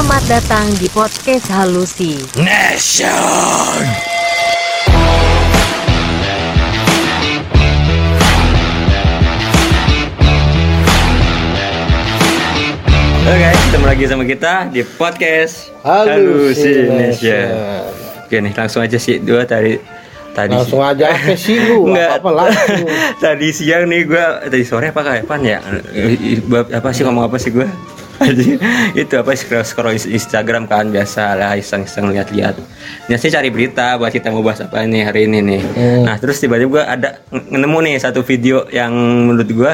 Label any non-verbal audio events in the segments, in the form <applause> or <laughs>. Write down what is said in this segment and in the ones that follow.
Selamat datang di podcast Halusi. Nation. Oke, ketemu lagi sama kita di podcast Halusination. Oke nih, langsung aja sih dua tadi tadi Langsung aja apa sih lu? Enggak. Apa langsung? <laughs> tadi siang nih gua tadi sore apa kapan ya? Apa sih ngomong apa sih gua? Itu apa scroll scroll Instagram kan biasa lah iseng-iseng lihat-lihat. Nah, sih cari berita buat kita mau bahas apa nih hari ini nih. Hmm. Nah, terus tiba-tiba gua ada nemu nih satu video yang menurut gua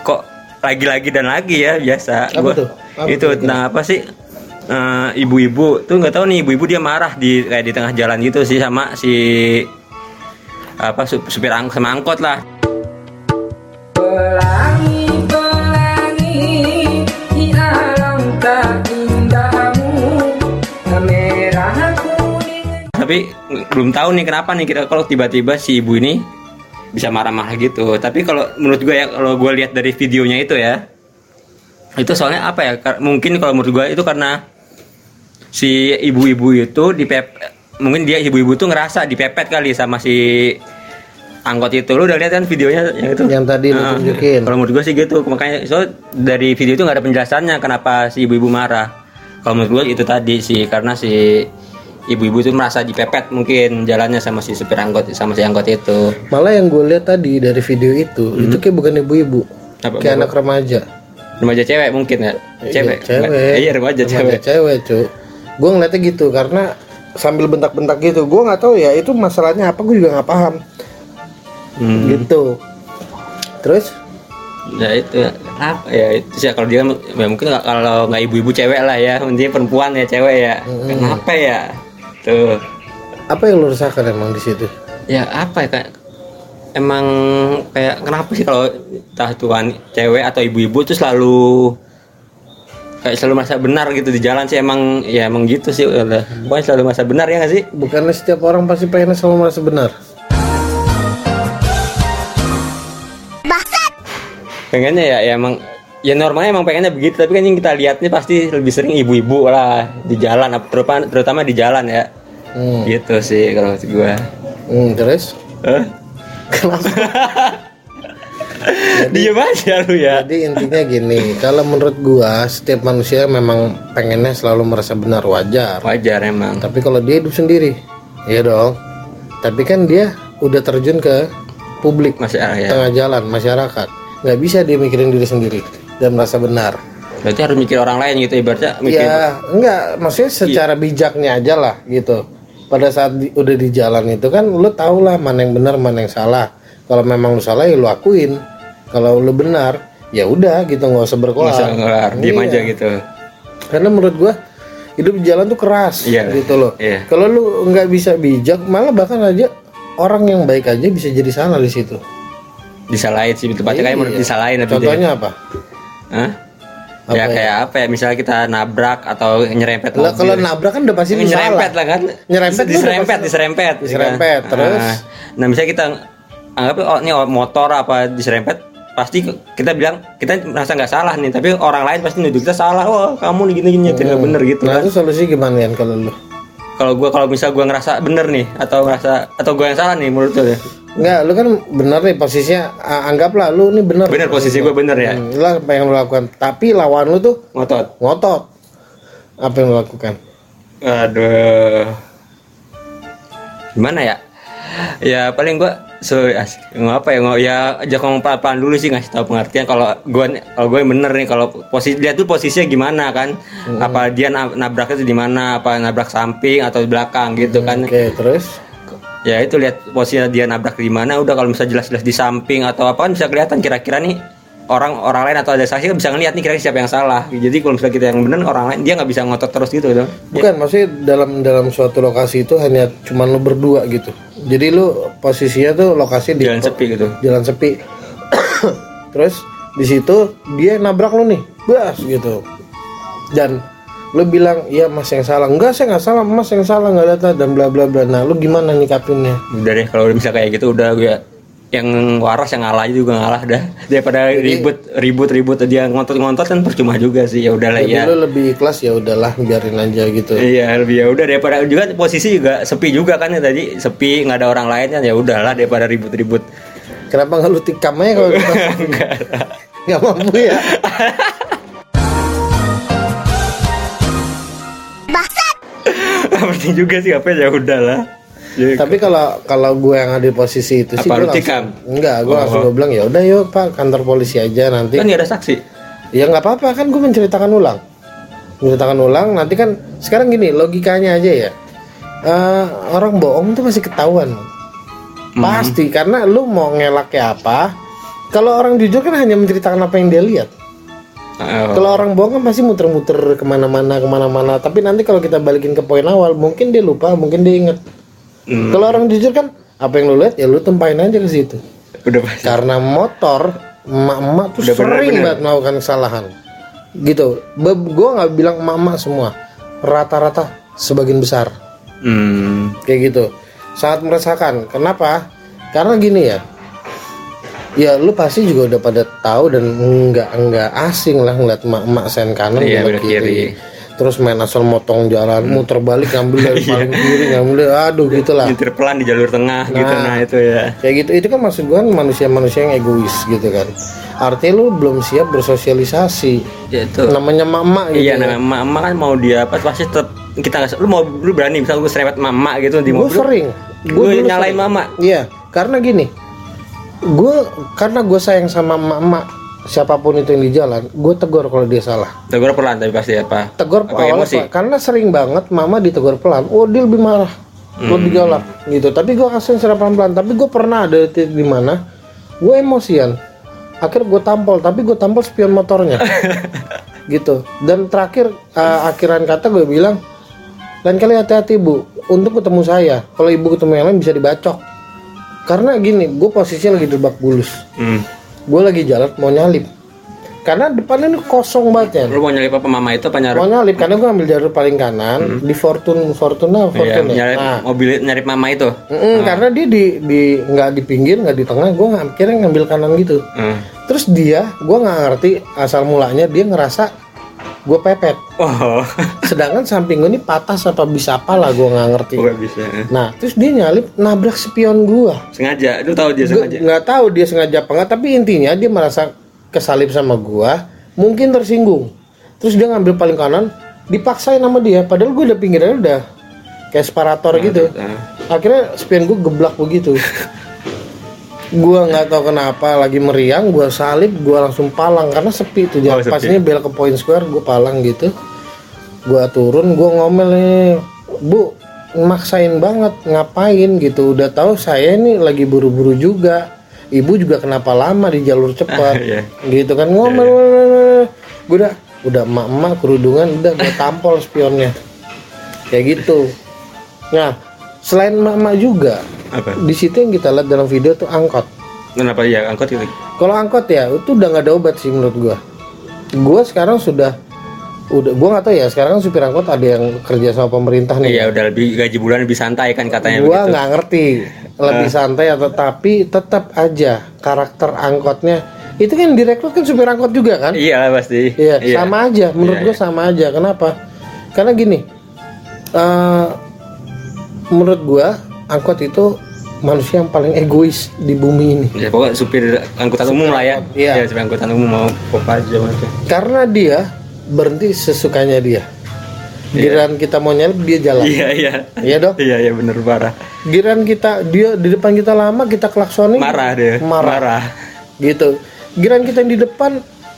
kok lagi-lagi dan lagi ya biasa. Apa Gua- tuh? Apa itu tuh? tentang apa sih? Eh, ibu-ibu tuh nggak tahu nih ibu-ibu dia marah di kayak di tengah jalan gitu sih sama si apa su- supir ang sama angkot lah tapi belum tahu nih kenapa nih kira kalau tiba-tiba si ibu ini bisa marah-marah gitu. Tapi kalau menurut gue ya kalau gue lihat dari videonya itu ya itu soalnya apa ya mungkin kalau menurut gue itu karena si ibu-ibu itu dipep mungkin dia ibu-ibu tuh ngerasa dipepet kali sama si angkot itu. Lu udah lihat kan videonya yang itu? Yang tadi lu tunjukin. kalau menurut gue sih gitu. Makanya so dari video itu nggak ada penjelasannya kenapa si ibu-ibu marah. Kalau menurut gue itu tadi sih karena si ibu-ibu itu merasa dipepet mungkin jalannya sama si supir angkot sama si angkot itu Malah yang gue lihat tadi dari video itu, itu kayak bukan ibu-ibu, Hmm. Kayak bapak? anak remaja. remaja cewek mungkin ya cewek Iya, cewek. Nggak- iya remaja cewek cewek, cu. Gue ngeliatnya gitu karena sambil bentak-bentak gitu. Gue nggak tahu ya itu masalahnya apa, gue juga nggak paham. Hmm. Gitu. Terus ya itu apa ya itu sih kalau dia ya mungkin kalau nggak ibu-ibu cewek lah ya intinya perempuan ya cewek ya Hmm. kenapa ya tuh apa yang lu rasakan emang di situ? ya apa ya kayak emang kayak kenapa sih kalau entah tuan cewek atau ibu-ibu tuh selalu kayak selalu merasa benar gitu di jalan sih emang ya emang gitu sih udah pokoknya selalu merasa benar ya nggak sih Bukannya setiap orang pasti pengen selalu merasa benar. pengennya ya, ya emang ya normalnya emang pengennya begitu tapi kan yang kita lihat nih pasti lebih sering ibu-ibu lah di jalan terutama terutama di jalan ya Hmm. gitu sih kalau menurut gua Hmm, terus? Hah? <laughs> Diem aja lu ya Jadi intinya gini, kalau menurut gua setiap manusia memang pengennya selalu merasa benar wajar. wajar emang Tapi kalau dia hidup sendiri, ya dong. Tapi kan dia udah terjun ke publik, ah, ya tengah jalan, masyarakat. nggak bisa dia mikirin diri sendiri dan merasa benar. berarti harus mikir orang lain gitu ibaratnya mikir Ya, enggak, maksudnya secara bijaknya aja lah gitu. Pada saat di- udah di jalan itu kan lu tau lah mana yang benar, mana yang salah. Kalau memang lu salah ya lu akuin. Kalau lu benar, ya udah gitu nggak usah berkoar. nggak usah diem Iya. aja gitu Karena menurut gua hidup di jalan tuh keras Iya. gitu loh. Iya. Kalau lu nggak bisa bijak, malah bahkan aja orang yang baik aja bisa jadi salah di situ. disalahin sih tempatnya kayak menurut Iya. disalahin Contohnya apa? Hah? Apa ya ya? kayak apa ya misalnya kita nabrak atau nyerempet Lah kalau nabrak kan udah pasti nyerempet lah kan Nyerempet tuh udah diserempet pasti- diserempet Diserempet, kan? terus? nah, nah misalnya kita anggap oh ini motor apa diserempet pasti kita bilang kita merasa nggak salah nih tapi orang lain pasti nuduh kita salah oh kamu nih gini gini nyetir nggak bener gitu Nah kan itu solusi gimana ya kalau lu? Kalau gua kalau misal gua ngerasa bener nih atau ngerasa atau gua yang salah nih menurut lu ya Enggak, lu kan bener nih posisinya anggaplah lu nih bener. bener posisi gua bener ya Hmm, Lu apa yang lu lakukan? Tapi lawan lu tuh ngotot ngotot. Apa yang lu lakukan? Aduh. Gimana ya? Ya paling gua so ngapa ya ngomong ya ajak ngomong pelan-pelan dulu sih ngasih tahu pengertian. Kalau gua kalau gue bener nih kalau posisi dia tuh posisinya gimana kan? Apa dia nab- nabraknya tuh di mana? Apa nabrak samping atau belakang gitu kan? Oke, terus? Ya itu lihat posisinya dia nabrak di mana. Udah kalau misalnya jelas-jelas di samping atau apa kan bisa kelihatan kira-kira nih orang orang lain atau ada saksi kan bisa ngeliat nih kira-kira siapa yang salah. Jadi kalau misalnya kita yang bener orang lain dia nggak bisa ngotot terus gitu dong bukan maksudnya dalam dalam suatu lokasi itu hanya cuman lu berdua gitu. Jadi lu posisinya tuh lokasi di jalan sepi gitu. Jalan sepi. <coughs> terus di situ dia nabrak lu nih, bas gitu. Dan lu bilang iya mas yang salah. Enggak saya nggak salah. Mas yang salah nggak data dan bla bla bla. Nah lu gimana nyikapinnya udah deh kalau misalnya kayak gitu udah gue yang waras yang ngalah juga ngalah dah. Daripada ribut ribut ribut. Dia ngontot ngontot kan percuma juga sih. Ya udahlah Jadi ya. lu lebih ikhlas ya udahlah biarin aja gitu. Iya lebih ya udah. Daripada juga posisi juga sepi juga kan ya tadi. Sepi nggak ada orang lain kan. Ya udahlah daripada ribut-ribut. Kenapa nggak lu tikam aja kalau <laughs> gitu? Nggak mampu ya. penting juga sih apa ya udahlah ya, Tapi kalau kalau gue yang ada di posisi itu sih Apa, gue lu langsung enggak, gue Oh. langsung gue bilang ya udah yuk Pak kantor polisi aja nanti. kan nggak ada saksi Ya nggak apa-apa kan gue menceritakan ulang. Menceritakan ulang nanti kan sekarang gini logikanya aja ya. Eh, orang bohong tuh masih ketahuan. Hmm. Pasti karena lu mau ngelak kayak apa. Kalau orang jujur kan hanya menceritakan apa yang dia lihat. Oh. Kalau orang bohong kan pasti muter-muter ke mana-mana ke mana-mana. Tapi nanti kalau kita balikin ke poin awal, mungkin dia lupa, mungkin dia inget. Hmm. Kalau orang jujur kan apa yang lu lihat ya lu tempahin aja ke situ. udah pasti Karena motor emak-emak tuh Udah sering bener-bener. banget melakukan kesalahan. Gitu. Be- gua nggak bilang emak-emak semua. Rata-rata sebagian besar hmm. kayak gitu. Sangat meresahkan. Kenapa? Karena gini ya. Ya lu pasti juga udah pada tahu dan nggak nggak asing lah ngeliat emak-emak sen kanan Iya, belok kiri. Terus main asal motong jalan, muter balik ngambil dari <laughs> paling kiri, ngambil dari aduh gitulah. nyetir pelan di jalur tengah gitu nah itu ya. kayak gitu. Itu kan maksud gue manusia-manusia yang egois gitu kan. Artinya lu belum siap bersosialisasi. Ya itu. Namanya mama gitu. Iya nah emak kan mau dia apa pasti tetap kita nggak lu mau lu berani misal gue serempet mama gitu di gue mobil sering. gue nyalain mama iya karena gini gue karena gue sayang sama mama siapa pun itu yang di jalan gue tegur kalau dia salah. Tegur pelan tapi pasti apa? Tegur Apa awalnya emosi? Pak. karena sering banget mama ditegur pelan oh dia lebih marah Hmm. lebih galak gitu. Tapi gue kasih secara pelan pelan tapi gue pernah ada titik di mana gue emosian. Akhirnya gue tampol tapi gue tampol spion motornya. <laughs> Gitu. Dan terakhir uh, akhiran kata gue bilang lain kali hati-hati bu. Untuk ketemu saya. Kalau ibu ketemu yang lain bisa dibacok. Karena gini gue posisinya lagi di bak bulus. Hmm. Gue lagi jalan mau nyalip. Karena depannya ini kosong banget ya lu mau nyalip apa mama itu apa nyalip mau nyalip karena gue ambil jalur paling kanan di Fortune Fortuna Iya, Fortune ya. nyalip Nah, mobil nyalip mama itu? Mm-mm, karena dia di di nggak di pinggir nggak di tengah gue akhirnya ngambil kanan gitu. Hmm. terus dia gue nggak ngerti asal mulanya dia ngerasa gue pepet. Oh. <laughs> Sedangkan samping gue ini patah apa bisa apa lah gue nggak ngerti. Gue bisa nah terus dia nyalip nabrak spion gue sengaja? Lu tahu dia Gua sengaja? nggak tahu dia sengaja apa nggak tapi intinya dia merasa kesalip sama gua mungkin tersinggung. Terus dia ngambil paling kanan dipaksain sama dia padahal gua udah pinggirnya udah kayak separator gitu. Nah, akhirnya spion gua geblak begitu <laughs> gua nggak tahu kenapa lagi meriang gua salip gua langsung palang karena sepi tuh Oh, jalan sepi. pastinya bel ke point square gua palang gitu. Gua turun gua ngomel nih bu maksain banget ngapain? gitu. Udah tahu saya ini lagi buru-buru juga. Ibu juga kenapa lama di jalur <laughs> cepat? Iya. gitu kan ngomel gue udah udah emak-emak kerudungan udah gue tampol spionnya. Kayak gitu. Nah selain emak-emak juga apa? Di situ yang kita lihat dalam video tuh angkot. Kenapa? Ya angkot itu. Kalau angkot ya itu udah nggak ada obat sih menurut gua. Gua sekarang sudah udah gua nggak tahu ya sekarang kan supir angkot ada yang kerja sama pemerintah nih. Iya udah lebih gaji bulan lebih santai kan katanya gua nggak ngerti lebih santai atau tapi tetap aja karakter angkotnya itu kan direkrut kan supir angkot juga kan? Iya pasti. Iya, sama aja. Menurut Iya, gua sama aja. Kenapa? Karena gini, eh, menurut gua angkot itu manusia yang paling egois di bumi ini. ya pokoknya supir angkutan umum lah ya Iya. ya supir angkutan umum mau apa aja macam Karena dia berhenti sesukanya dia. Giliran kita mau nyalip dia jalan. iya iya Iya dong. iya iya bener parah Giliran kita dia di depan kita lama kita klaksonin marah dia Marah. marah gitu. Giliran kita yang di depan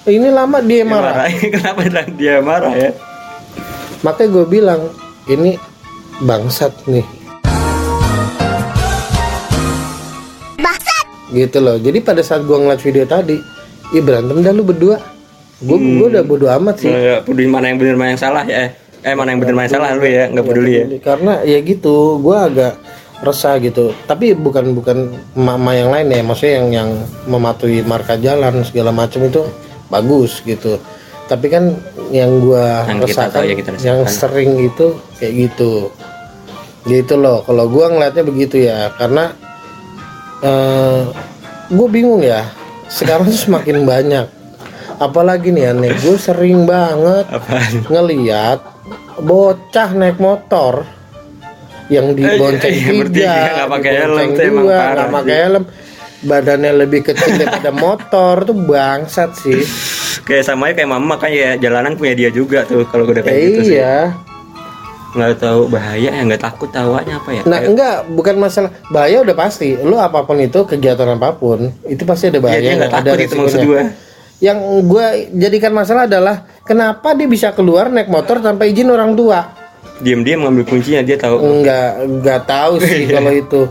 ini lama dia Dia marah. <laughs> kenapa dia marah ya Makanya gue bilang ini bangsat nih. Gitu loh. Jadi pada saat gue ngeliat video tadi, ya berantem dah lu berdua. Gue Hmm. udah bodo amat sih. Nggak peduli mana yang benar mana yang salah ya eh mana yang benar mana yang salah lu ya nggak peduli ya Karena ya gitu, gue agak resah gitu. Tapi bukan bukan mama yang lain ya, maksudnya yang yang mematuhi marka jalan segala macam itu bagus gitu. Tapi kan yang gue Yang kita resahkan, tahu ya yang sering itu kayak gitu. Gitu loh. Kalau gue ngelihatnya begitu ya, karena eh, gue bingung ya sekarang tuh semakin banyak apalagi nih aneh gue sering banget Apaan? ngeliat bocah naik motor yang dibonceng iya, tiga, bertiga, nggak pakai helm, dibonceng tuh emang dua, parah nggak pakai helm, badannya lebih kecil daripada <laughs> motor tuh bangsat sih. Kayak sama kayak mama kan ya jalanan punya dia juga tuh kalau udah kayak gitu sih. iya. Nggak tahu bahaya ya nggak takut tawanya apa ya? Nah Kayak- enggak, bukan masalah bahaya udah pasti. Lu apa pun itu kegiatan apa pun itu pasti ada Iya, bahaya, dia nggak ada takut itu maksud gue. Yang gue jadikan masalah adalah kenapa dia bisa keluar naik motor tanpa izin orang tua. Diam-diam ngambil kuncinya dia tahu. Enggak, enggak tahu sih <laughs> kalau itu.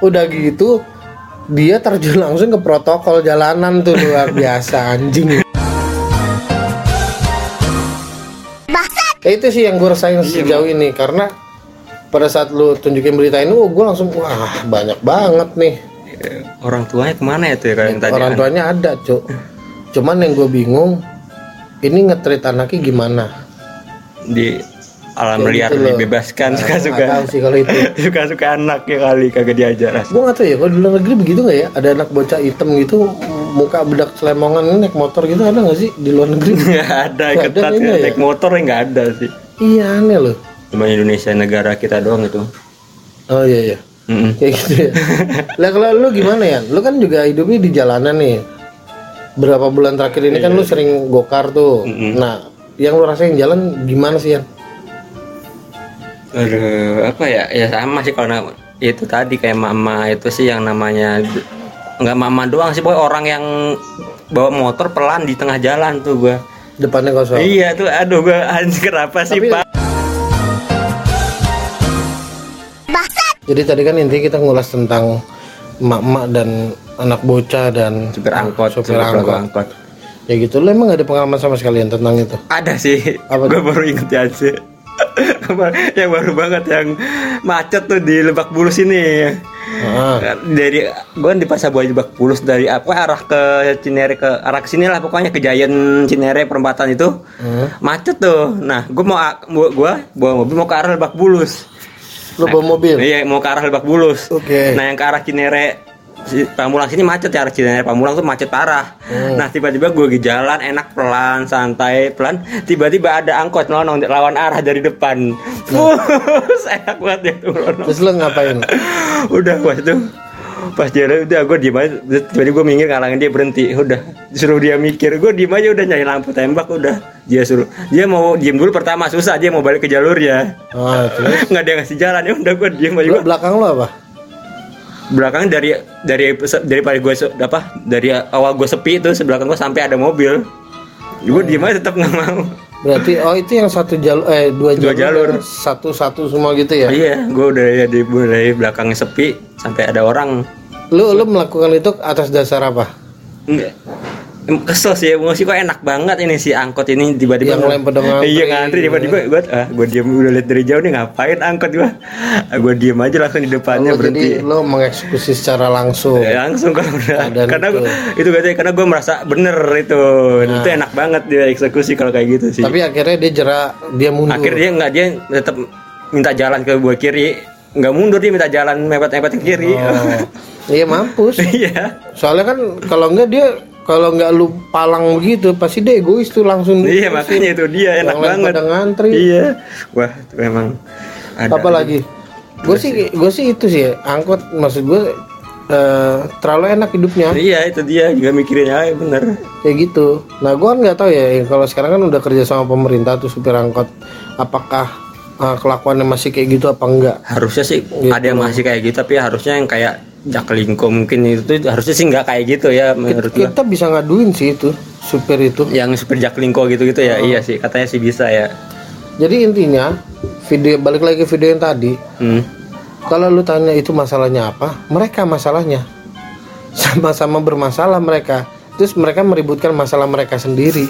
Udah gitu dia terjun langsung ke protokol jalanan tuh luar biasa anjing. Ya, itu sih yang gue rasain Iya, sejauh ini karena pada saat lu tunjukin berita ini, oh gue langsung wah banyak banget nih Orang tuanya ke mana ya tuh ya yang tadi? orang tuanya ada cuk. Cuman yang gue bingung ini ngetrit anaknya gimana? di alam Kayak liar gitu dibebaskan Nah, suka-suka. sih kalau itu. <laughs> Suka-suka anaknya kali kagak diajar. Gue gak tau ya, kalau di luar negeri begitu nggak ya? Ada anak bocah hitam gitu, muka bedak selemongan naik motor gitu ada nggak sih di luar negeri? <laughs> Nggak ada Nggak ketat ada ya. ya? naik motor ya nggak ada sih. iya aneh loh. Cuma Indonesia negara kita doang itu. Oh iya iya, Mm-mm. kayak gitu ya. <laughs> Lah kalau lu gimana ya? Lu kan juga hidupnya di jalanan nih. Berapa bulan terakhir ini kan lu sering gokar tuh. Nah, yang lu rasain jalan gimana sih ya? Aduh, apa ya? Ya sama sih kalau itu tadi kayak mama itu sih yang namanya nggak mama doang sih, pokoknya orang yang bawa motor pelan di tengah jalan tuh gua. Depannya kosong. Iya tuh, aduh gua anjir kenapa sih Tapi- pak? Jadi tadi kan intinya kita ngulas tentang emak-emak dan anak bocah dan Supir angkot, supir supir angkot. angkot. Ya gitu, lu emang gak ada pengalaman sama sekalian tentang itu? Ada sih, Apa gue baru inget ya sih. <laughs> yang baru banget yang macet tuh di Lebak Bulus ini. Ah, Dari gue di Pasar Buah Lebak Bulus dari apa arah ke Cinere ke arah ke sini lah pokoknya ke Giant Cinere perempatan itu hmm. macet tuh. Nah, gue mau gue bawa mobil mau ke arah Lebak Bulus. Lu bawa mobil? Iya, mau ke arah Lebak Bulus. Oke. Nah, yang ke arah Cinere Pamulang sini macet ya arah Cinere Pamulang tuh macet parah. Hmm. Nah, tiba-tiba gue di jalan enak pelan, santai, pelan. Tiba-tiba ada angkot lawan lawan arah dari depan. Bus, enak banget ya tuh. Lono. Terus lu ngapain? Udah pas itu pas dia udah gue diem aja tiba-tiba gue minggir ngalangin dia berhenti udah suruh dia mikir gue diem aja udah nyari lampu tembak udah dia suruh dia mau diem dulu pertama susah dia mau balik ke jalurnya terus <laughs> nggak ada yang ngasih jalan ya udah gue diem aja belakang lu apa? Belakang dari dari dari pada gue apa dari awal gue sepi itu sebelakang gue sampai ada mobil gue diem aja tetap nggak mau Berarti oh itu yang satu jalur eh dua Dua jalur, jalur. satu satu semua gitu ya? iya gue udah ya di dari belakang sepi sampai ada orang Lu lu melakukan itu atas dasar apa? Enggak. Kesel sih emosi kok enak banget ini si angkot ini tiba-tiba Yang lain pada ngantri. iya ngantri tiba-tiba gue ah gue diam udah lihat dari jauh nih ngapain angkot gue ah, gue diam aja langsung di depannya Lu berhenti jadi lu mengeksekusi secara langsung. Ya, langsung kalau udah Keadaan karena itu. gua- itu katanya karena gue merasa bener itu itu enak banget dia eksekusi kalau kayak gitu sih Tapi akhirnya dia jerak, dia mundur. akhirnya dia nggak dia tetap minta jalan ke buah kiri nggak mundur dia minta jalan mepet-mepet ke kiri Oh. <laughs> Iya mampus. iya Soalnya kan kalau enggak dia kalau nggak lu palang begitu pasti dia egois tuh langsung. iya makanya itu dia enak Yang banget pada ngantri. iya wah itu memang ada Apa lagi? Gue sih gue sih itu sih angkot maksud gue eh, terlalu enak hidupnya iya itu dia juga mikirin aja bener kayak gitu. Nah gue kan nggak tahu ya kalau sekarang kan udah kerja sama pemerintah tuh supir angkot. Apakah eh, kelakuannya masih kayak gitu apa enggak? harusnya sih Gitu. ada yang masih kayak gitu tapi harusnya yang kayak Jaklingko mungkin itu harusnya sih nggak kayak gitu ya menurut gua Kita bisa ngaduin sih itu supir itu. yang super Jaklingko gitu-gitu ya iya sih katanya sih bisa ya Jadi intinya video balik lagi ke video yang tadi. hmm. Kalau lu tanya itu masalahnya apa, mereka masalahnya <laughs> sama-sama bermasalah mereka. Terus mereka meributkan masalah mereka sendiri.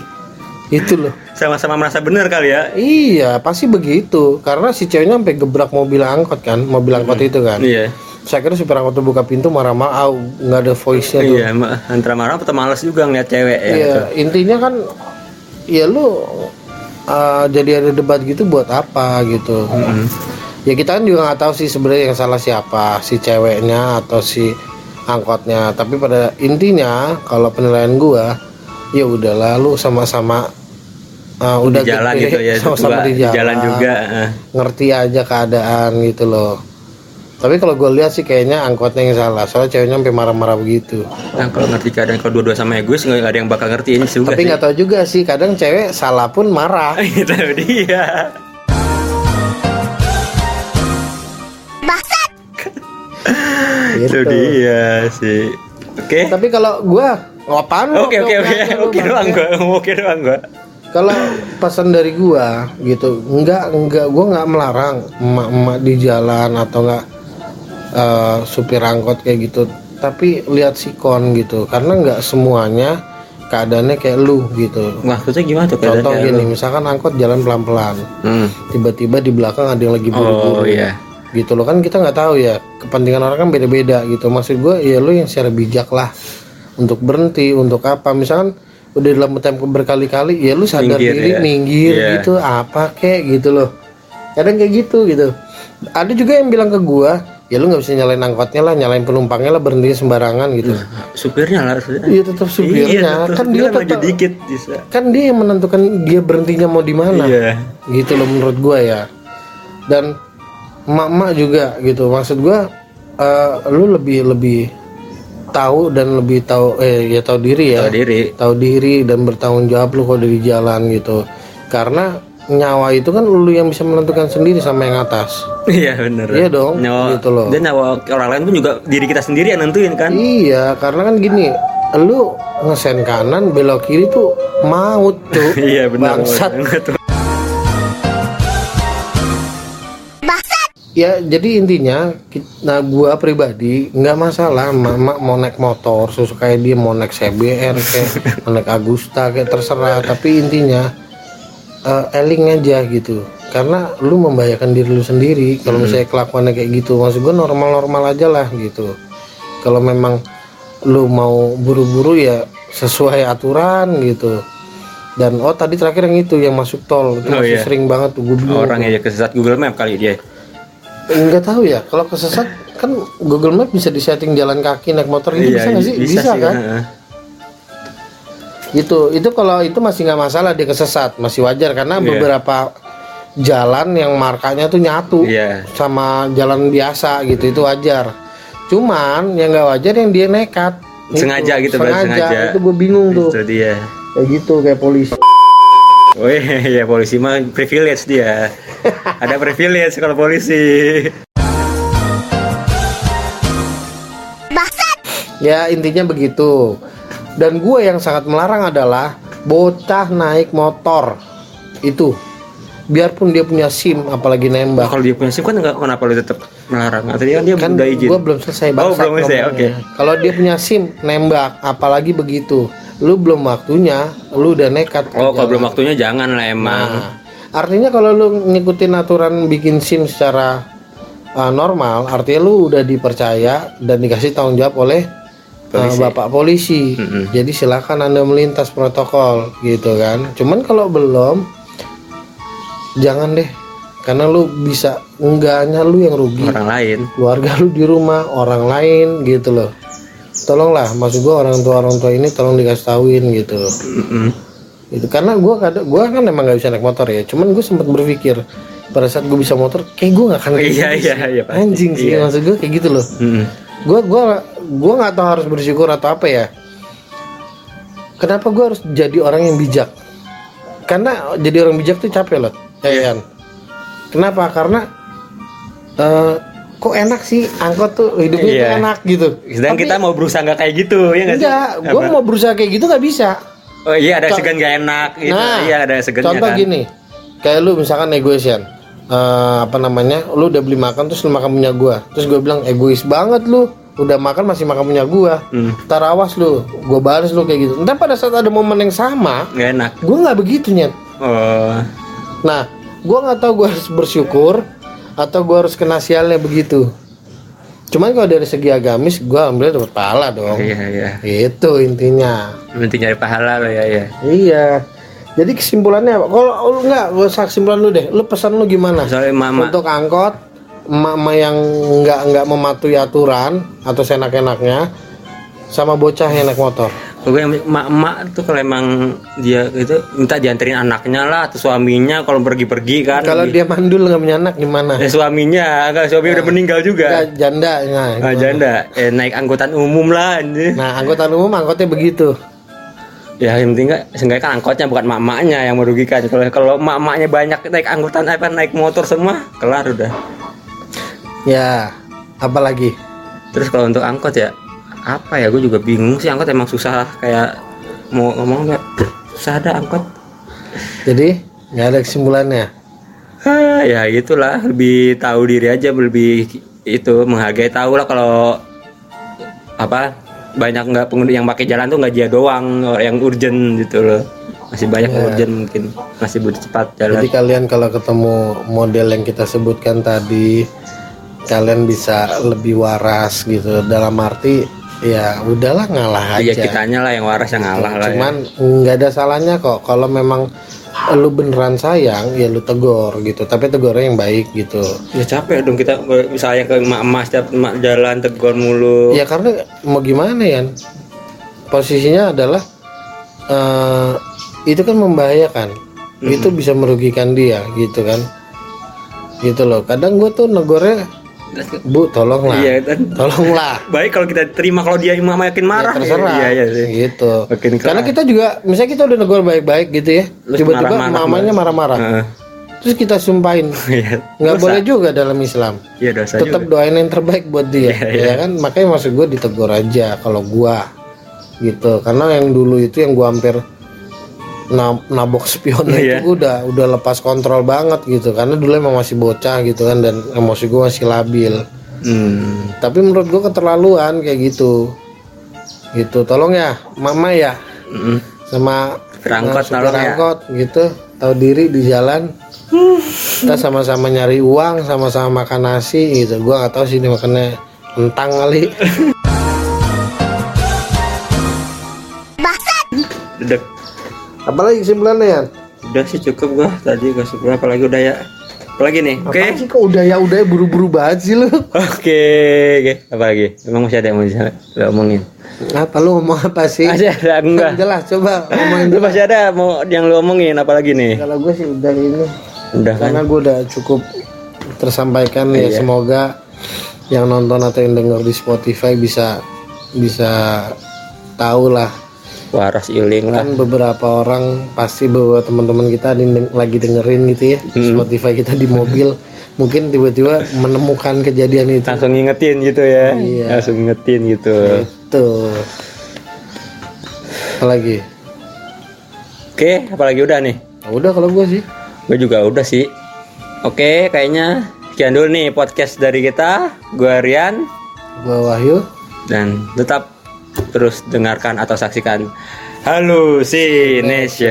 Itu loh. sama-sama merasa bener kali ya Iya, pasti begitu. Karena si ceweknya sampai gebrak mobil angkot kan, mobil angkot itu kan. iya Saya kira supir angkot buka pintu marah-marah, ah, nggak ada voice-nya tuh. iya antara marah atau males juga ngeliat cewek ya Iya, gitu. intinya kan ya lu uh, jadi ada debat gitu buat apa gitu. Ya kita kan juga nggak tahu sih sebenarnya yang salah siapa, si ceweknya atau si angkotnya tapi pada intinya kalau penilaian gua ya udah lalu sama-sama uh, udah di jalan gede, gitu ya sama-sama berdua, di jalan, juga eh. ngerti aja keadaan gitu loh tapi kalau gue lihat sih kayaknya angkotnya yang salah. Soalnya ceweknya sampai marah-marah begitu. Nah kalau ngerti keadaan kalau dua-dua sama egois nggak ada yang bakal ngertiin juga tapi nggak tahu juga sih kadang cewek salah pun marah. <laughs> Itu dia. Itu gitu. dia sih. Oke. Tapi kalau gua ngapain oke oke oke. Oke oke doang gua oke doang gua. Kalau pesan dari gua gitu enggak enggak gua nggak melarang emak-emak di jalan atau enggak eh, supir angkot kayak gitu tapi lihat sikon gitu karena nggak semuanya keadaannya kayak lu gitu maksudnya gimana tuh contoh gini lu? misalkan angkot jalan pelan-pelan hmm. tiba-tiba di belakang ada yang lagi buru-buru oh iya gitu loh kan kita nggak tahu ya kepentingan orang kan beda-beda gitu maksud gue ya lu yang secara bijak lah untuk berhenti untuk apa misalkan udah dalam tempo berkali-kali ya lu sadar Minggir, diri ya. minggir Iya. gitu apa kek gitu loh kadang kayak gitu gitu ada juga yang bilang ke gua ya lu nggak bisa nyalain angkotnya lah nyalain penumpangnya lah berhenti sembarangan gitu. Supirnya lah iya tetap supirnya. Iya, tetep kan dia tetap dikit bisa. kan dia yang menentukan dia berhentinya mau di mana. Iya. Gitu loh menurut gua ya. Dan emak-emak juga gitu. Maksud gua eh, lu lebih lebih tahu dan lebih tahu eh ya tahu diri ya. Tahu diri. Tahu diri dan bertanggung jawab lu kalau di jalan gitu. Karena nyawa itu kan lu yang bisa menentukan sendiri sama yang atas. Iya bener. Iya dong, nyawa, gitu loh. dan nyawa orang lain pun juga diri kita sendiri yang nentuin kan? Iya karena kan gini lu ngesen kanan belok kiri tuh maut tuh. <laughs> Iya benar bangsat. Ya jadi intinya nah gua pribadi nggak masalah mama mau naik motor sesuka dia mau naik CBR kayak mau naik Agusta kayak terserah. Tapi intinya eh, eling aja gitu karena lu membahayakan diri lu sendiri kalau misalnya kelakuannya kayak gitu maksud gua normal-normal aja lah gitu kalau memang lu mau buru-buru ya sesuai aturan gitu dan oh tadi terakhir yang itu yang masuk tol itu Oh, masih iya. sering banget tuh gue orang aja kesesat Google Map kali dia Enggak tahu ya, kalau kesesat kan Google Map bisa disetting jalan kaki naik motor itu bisa nggak sih? Bisa, Iya, sih, kan? heeh. Gitu. Itu kalau itu masih nggak masalah dia kesesat, masih wajar karena Iya. beberapa jalan yang markanya tuh nyatu Iya. sama jalan biasa gitu itu wajar. Cuman yang nggak wajar yang dia nekat. Itu. Sengaja gitu, berarti sengaja. Itu gue bingung tuh. itu dia Kayak gitu kayak polisi. <laughs> Oh iya, polisi mah privilege dia. <laughs> Ada privilege kalau polisi. Ya intinya begitu. Dan gue yang sangat melarang adalah bocah naik motor itu. Biarpun dia punya SIM, apalagi Nah, nembak. kalau dia punya SIM kan nggak kenapa lu tetap melarang? Tadi kan dia Kan udah izin. gue belum selesai Oh, bangsat belum selesai, ngomongnya. Kalau dia punya SIM, nembak, apalagi begitu. Lu belum waktunya, lu udah nekat. Oh, kalau belum waktunya jangan lah emang. Nah, artinya kalau lu ngikutin aturan bikin SIM secara uh, normal, artinya lu udah dipercaya dan dikasih tanggung jawab oleh Polisi. bapak polisi. Mm-mm. Jadi silakan anda melintas protokol, gitu kan. Cuman kalau belum, jangan deh, karena lu bisa enggaknya lu yang rugi, Orang lain. keluarga lu di rumah, orang lain, gitu loh. Tolonglah, maksud gua orang tua orang tua ini tolong dikasih tauin gitu Mm-mm. itu karena gue kadang gue kan emang nggak bisa naik motor ya cuman gue sempat berpikir pada saat gue bisa motor kayak gue nggak akan kayak Iya, gitu iya, iya, anjing sih Iya. maksud gue kayak gitu loh Mm-mm. Gue gue gue nggak tahu harus bersyukur atau apa ya. Kenapa gue harus jadi orang yang bijak? Karena jadi orang bijak tuh capek loh ya Iya. kan? Kenapa? Karena eh, kok enak sih? Angkot tuh hidupnya Iya. tuh enak gitu. Sedang Tapi kita mau berusaha nggak kayak gitu, ya nggak sih? enggak. Gue mau berusaha kayak gitu nggak bisa. Oh iya ada Co- segan gak enak gitu. Nah, iya ada segannya Contoh kan. gini, kayak lu misalkan egois Eh, apa namanya, lu udah beli makan terus lu makan punya gua, terus gue bilang egois banget lu, udah makan masih makan punya gua, Hmm. ntar awas lu, gue balas lu kayak gitu. Ntar pada saat ada momen yang sama, Gak enak. gue nggak begitu nyet. Oh. Nah, gue nggak tahu gue harus bersyukur atau gue harus kena sialnya begitu. Cuman kalau dari segi agamis, gue alhamdulillah dapat pahala dong. Iya iya. Itu intinya. Penting nyari pahala lo ya ya. Iya. Jadi kesimpulannya apa? Kalau lu enggak, gak usah kesimpulan lu deh. Lu pesan lu gimana? Soalnya mama Untuk angkot, emak-emak yang nggak nggak mematuhi aturan atau seenak-enaknya sama bocah yang naik motor gue yang emak-emak tuh kalau emang dia itu minta dianterin anaknya lah atau suaminya kalau pergi-pergi kan. kalau dia mandul nggak punya anak gimana Eh, suaminya, kalau suami udah meninggal juga. Nggak, janda nah, Ah, janda, eh, naik angkutan umum lah nah angkutan umum angkotnya begitu Ya yang penting nggak, seenggaknya kan angkotnya bukan mak-maknya yang merugikan. Kalau kalau mak-maknya banyak naik angkutan apa naik motor semua, kelar udah. ya apalagi Terus kalau untuk angkot ya apa ya? Gue juga bingung sih angkot emang susah kayak mau ngomong nggak susah ada angkot. jadi nggak ada kesimpulannya Ah, ya gitulah lebih tahu diri aja lebih itu menghargai tahu lah kalau apa banyak nggak pengguna yang pakai jalan tuh nggak dia doang yang urgent gitu loh masih banyak yang urgent mungkin masih butuh cepat jalan Jadi kalian kalau ketemu model yang kita sebutkan tadi, kalian bisa lebih waras gitu. Dalam arti ya udahlah ngalah ya aja. kitanya lah yang waras yang ngalah lah ya. Cuman nggak ada salahnya kok kalau memang lu beneran sayang ya lu tegur gitu. Tapi tegurnya yang baik gitu. ya capek dong kita misalnya ke emak-emak setiap emak jalan tegur mulu Ya karena mau gimana ya? Posisinya adalah eh, itu kan membahayakan. Itu bisa merugikan dia gitu kan. Gitu loh. Kadang gue tuh negornya Bu tolonglah. iya kan Tolonglah. <laughs> baik kalau kita terima kalau dia makin marah Ya, terserah. iya iya sih Gitu. Makin. Karena kita juga misalnya kita udah negor baik-baik gitu ya. Tiba-tiba mamanya marah-marah. Terus kita sumpahin. <laughs> Iya. nggak boleh juga dalam Islam. Iya dosa Tetap juga. doain yang terbaik buat dia, Iya, iya. ya kan? Makanya maksud gue ditegur aja kalau gua gitu. Karena yang dulu itu yang gua hampir nabok spion Iya. itu udah udah lepas kontrol banget gitu. Karena dulu emang masih bocah gitu kan dan emosi gua masih labil. Hmm. Tapi menurut gua keterlaluan kayak gitu. Gitu. Tolong ya, mama ya Mm-mm. sama Supir angkot, nah, ya. gitu tahu diri di jalan kita sama-sama nyari uang sama-sama makan nasi gitu gua nggak tahu sih ini makannya entang kali <laughs> Udah, apalagi kesimpulannya ya udah sih cukup gua tadi gak suka apalagi udah ya. Apalagi nih? Oke. Apaan sih kok udah ya udah ya buru-buru banget sih lu <laughs> Oke, oke. Apalagi? Emang masih ada yang mau lo omongin? apa lu ngomong apa sih Masih ada enggak? jelas coba ngomongin Lu masih ada mau yang lu omongin apalagi nih? kalau gue sih udah ini Udah kan? karena gue udah cukup tersampaikan ya Iya. semoga yang nonton atau yang denger di Spotify bisa bisa tahu lah Waras iling lah. kan beberapa orang pasti beberapa teman-teman kita lagi dengerin gitu ya Hmm. Spotify kita di mobil mungkin tiba-tiba menemukan kejadian itu Langsung ngingetin gitu ya. Iya. Langsung ngingetin gitu. tuh apalagi Oke, apalagi udah nih? Ya udah kalau gue sih Gue juga udah sih. Oke, kayaknya sekian dulu nih podcast dari kita. Gue Rian gue Wahyu dan tetap terus dengarkan atau saksikan Halusination.